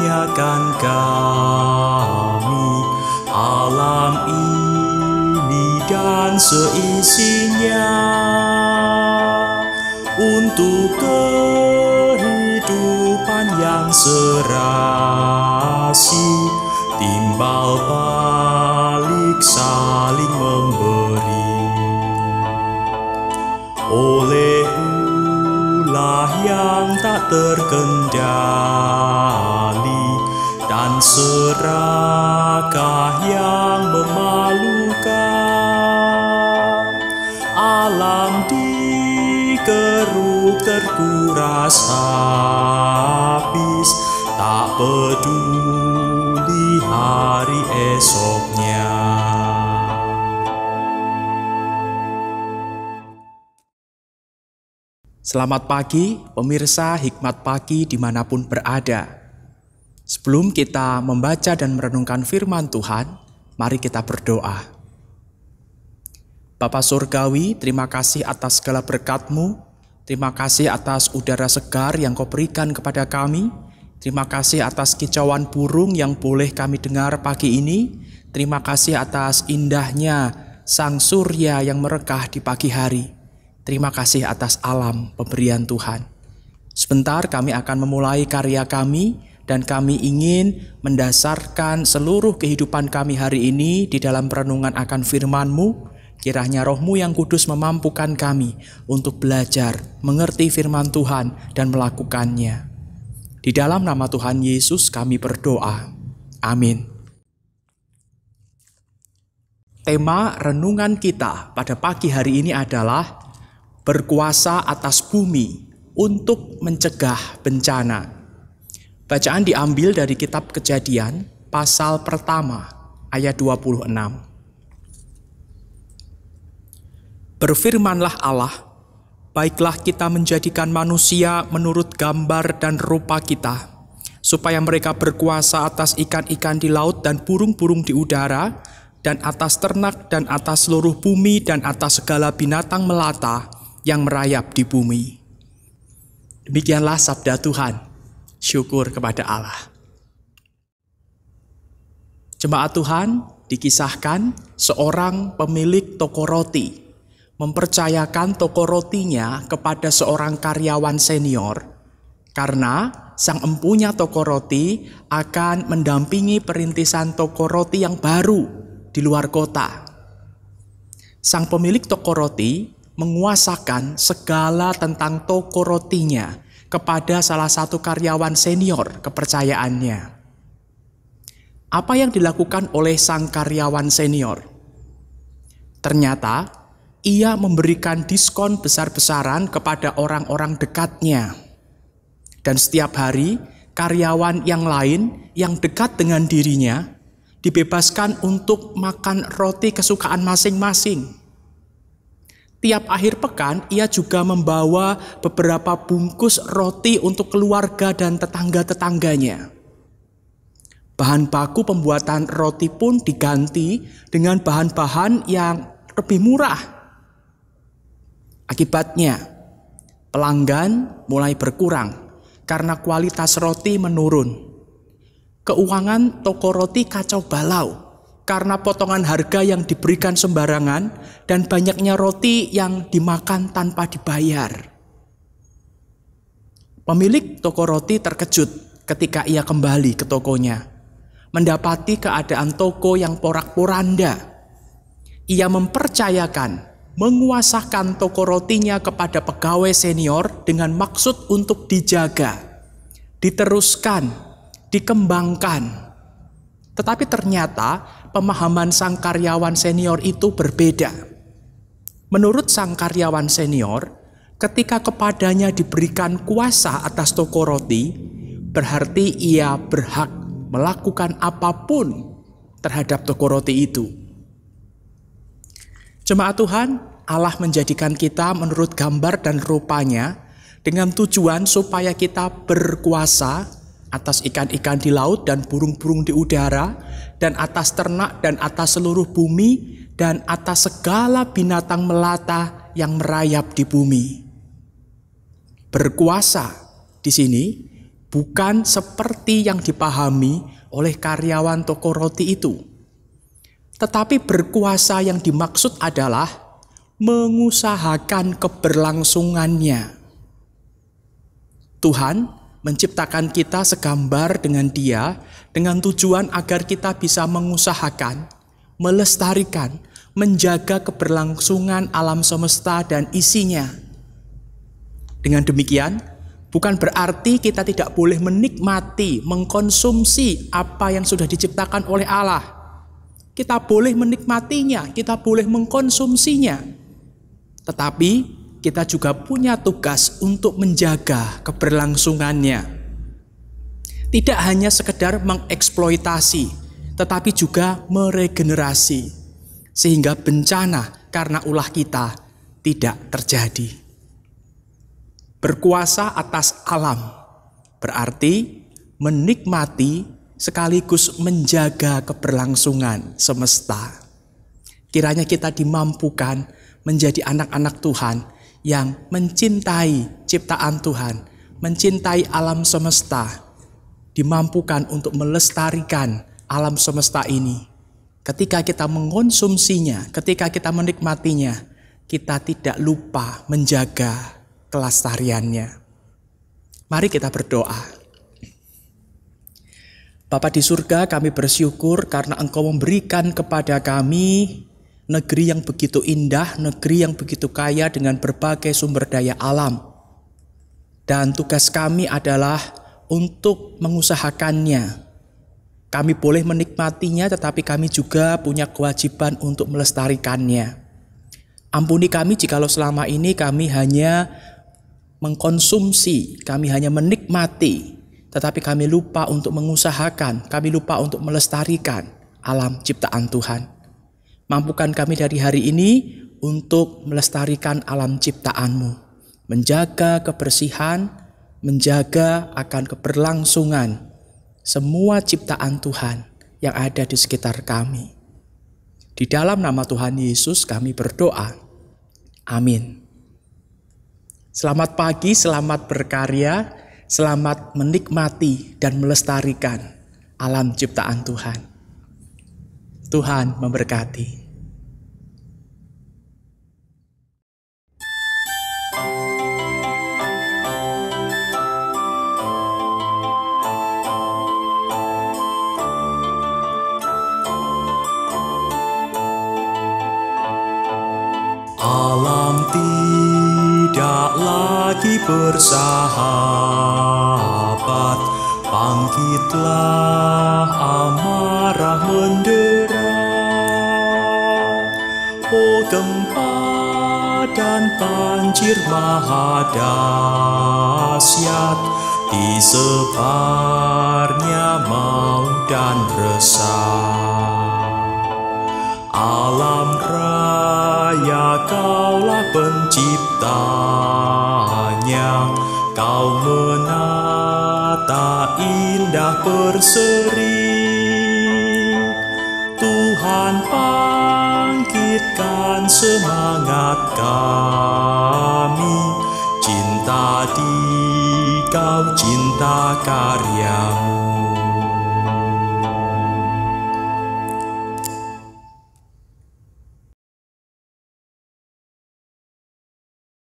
karuniakan kami. Alam ini dan seisinya. Untuk kehidupan yang serasi timbal balik saling memberi. Oleh ulah yang tak terkendali serakah yang memalukan. Alam dikeruk terkuras habis. Tak peduli hari esoknya. Selamat pagi, pemirsa hikmat pagi di mana pun berada. Sebelum kita membaca dan merenungkan firman Tuhan, mari kita berdoa. Bapa Surgawi, terima kasih atas segala berkat-Mu. Terima kasih atas udara segar yang Kau berikan kepada kami. Terima kasih atas kicauan burung yang boleh kami dengar pagi ini. Terima kasih atas indahnya sang surya yang merekah di pagi hari. Terima kasih atas alam pemberian Tuhan. Sebentar kami akan memulai karya kami dan kami ingin mendasarkan seluruh kehidupan kami hari ini di dalam perenungan akan firman-Mu. Kiranya rohmu yang kudus memampukan kami untuk belajar, mengerti firman Tuhan dan melakukannya. Di dalam nama Tuhan Yesus kami berdoa. Amin. Tema renungan kita pada pagi hari ini adalah berkuasa atas bumi untuk mencegah bencana. Bacaan diambil dari kitab Kejadian pasal pertama ayat 26. Berfirmanlah Allah, baiklah kita menjadikan manusia menurut gambar dan rupa kita, supaya mereka berkuasa atas ikan-ikan di laut dan burung-burung di udara, dan atas ternak dan atas seluruh bumi dan atas segala binatang melata yang merayap di bumi. Demikianlah sabda Tuhan. Syukur kepada Allah. Jemaat Tuhan dikisahkan seorang pemilik toko roti mempercayakan toko rotinya kepada seorang karyawan senior karena sang empunya toko roti akan mendampingi perintisan toko roti yang baru di luar kota. Sang pemilik toko roti menguasakan segala tentang toko rotinya kepada salah satu karyawan senior kepercayaannya. Apa yang dilakukan oleh sang karyawan senior? Ternyata ia memberikan diskon besar-besaran kepada orang-orang dekatnya. Dan setiap hari, karyawan yang lain yang dekat dengan dirinya dibebaskan untuk makan roti kesukaan masing-masing. Tiap akhir pekan, ia juga membawa beberapa bungkus roti untuk keluarga dan tetangga-tetangganya. Bahan baku pembuatan roti pun diganti dengan bahan-bahan yang lebih murah. Akibatnya, pelanggan mulai berkurang karena kualitas roti menurun. Keuangan toko roti kacau balau karena potongan harga yang diberikan sembarangan dan banyaknya roti yang dimakan tanpa dibayar. Pemilik toko roti terkejut ketika ia kembali ke tokonya, mendapati keadaan toko yang porak-poranda. Ia mempercayakan menguasakan toko rotinya kepada pegawai senior dengan maksud untuk dijaga, diteruskan, dikembangkan. Tetapi ternyata pemahaman sang karyawan senior itu berbeda. Menurut sang karyawan senior, ketika kepadanya diberikan kuasa atas toko roti, berarti ia berhak melakukan apa pun terhadap toko roti itu. Jemaat Tuhan, Allah menjadikan kita menurut gambar dan rupanya dengan tujuan supaya kita berkuasa atas ikan-ikan di laut dan burung-burung di udara, dan atas ternak dan atas seluruh bumi, dan atas segala binatang melata yang merayap di bumi. Berkuasa di sini bukan seperti yang dipahami oleh karyawan toko roti itu. Tetapi berkuasa yang dimaksud adalah mengusahakan keberlangsungannya. Tuhan menciptakan kita segambar dengan Dia dengan tujuan agar kita bisa mengusahakan, melestarikan, menjaga keberlangsungan alam semesta dan isinya. Dengan demikian, bukan berarti kita tidak boleh menikmati, mengkonsumsi apa yang sudah diciptakan oleh Allah. Kita boleh menikmatinya, kita boleh mengkonsumsinya. Tetapi kita juga punya tugas untuk menjaga keberlangsungannya. Tidak hanya sekedar mengeksploitasi, tetapi juga meregenerasi sehingga bencana karena ulah kita tidak terjadi. Berkuasa atas alam berarti menikmati sekaligus menjaga keberlangsungan semesta. Kiranya kita dimampukan menjadi anak-anak Tuhan yang mencintai ciptaan Tuhan, mencintai alam semesta, dimampukan untuk melestarikan alam semesta ini. Ketika kita mengonsumsinya, ketika kita menikmatinya, kita tidak lupa menjaga kelestariannya. Mari kita berdoa. Bapa di surga, kami bersyukur karena Engkau memberikan kepada kami negeri yang begitu indah, negeri yang begitu kaya dengan berbagai sumber daya alam. Dan tugas kami adalah untuk mengusahakannya. Kami boleh menikmatinya, tetapi kami juga punya kewajiban untuk melestarikannya. Ampuni kami jikalau selama ini kami hanya mengkonsumsi, kami hanya menikmati, tetapi kami lupa untuk mengusahakan, kami lupa untuk melestarikan alam ciptaan Tuhan. Mampukan kami dari hari ini untuk melestarikan alam ciptaanmu, menjaga kebersihan, menjaga akan keberlangsungan semua ciptaan Tuhan yang ada di sekitar kami. Di dalam nama Tuhan Yesus kami berdoa. Amin. Selamat pagi, selamat berkarya, selamat menikmati dan melestarikan alam ciptaan Tuhan. Tuhan memberkati. Lagi bersahabat Bangkitlah amarah mendera. Oh gempa dan banjir mahadasyat Disebarnya maut dan resah. Alam raya kaulah penciptanya Kau menata indah berseri Tuhan bangkitkan semangat kami. Cinta di kau cinta karyamu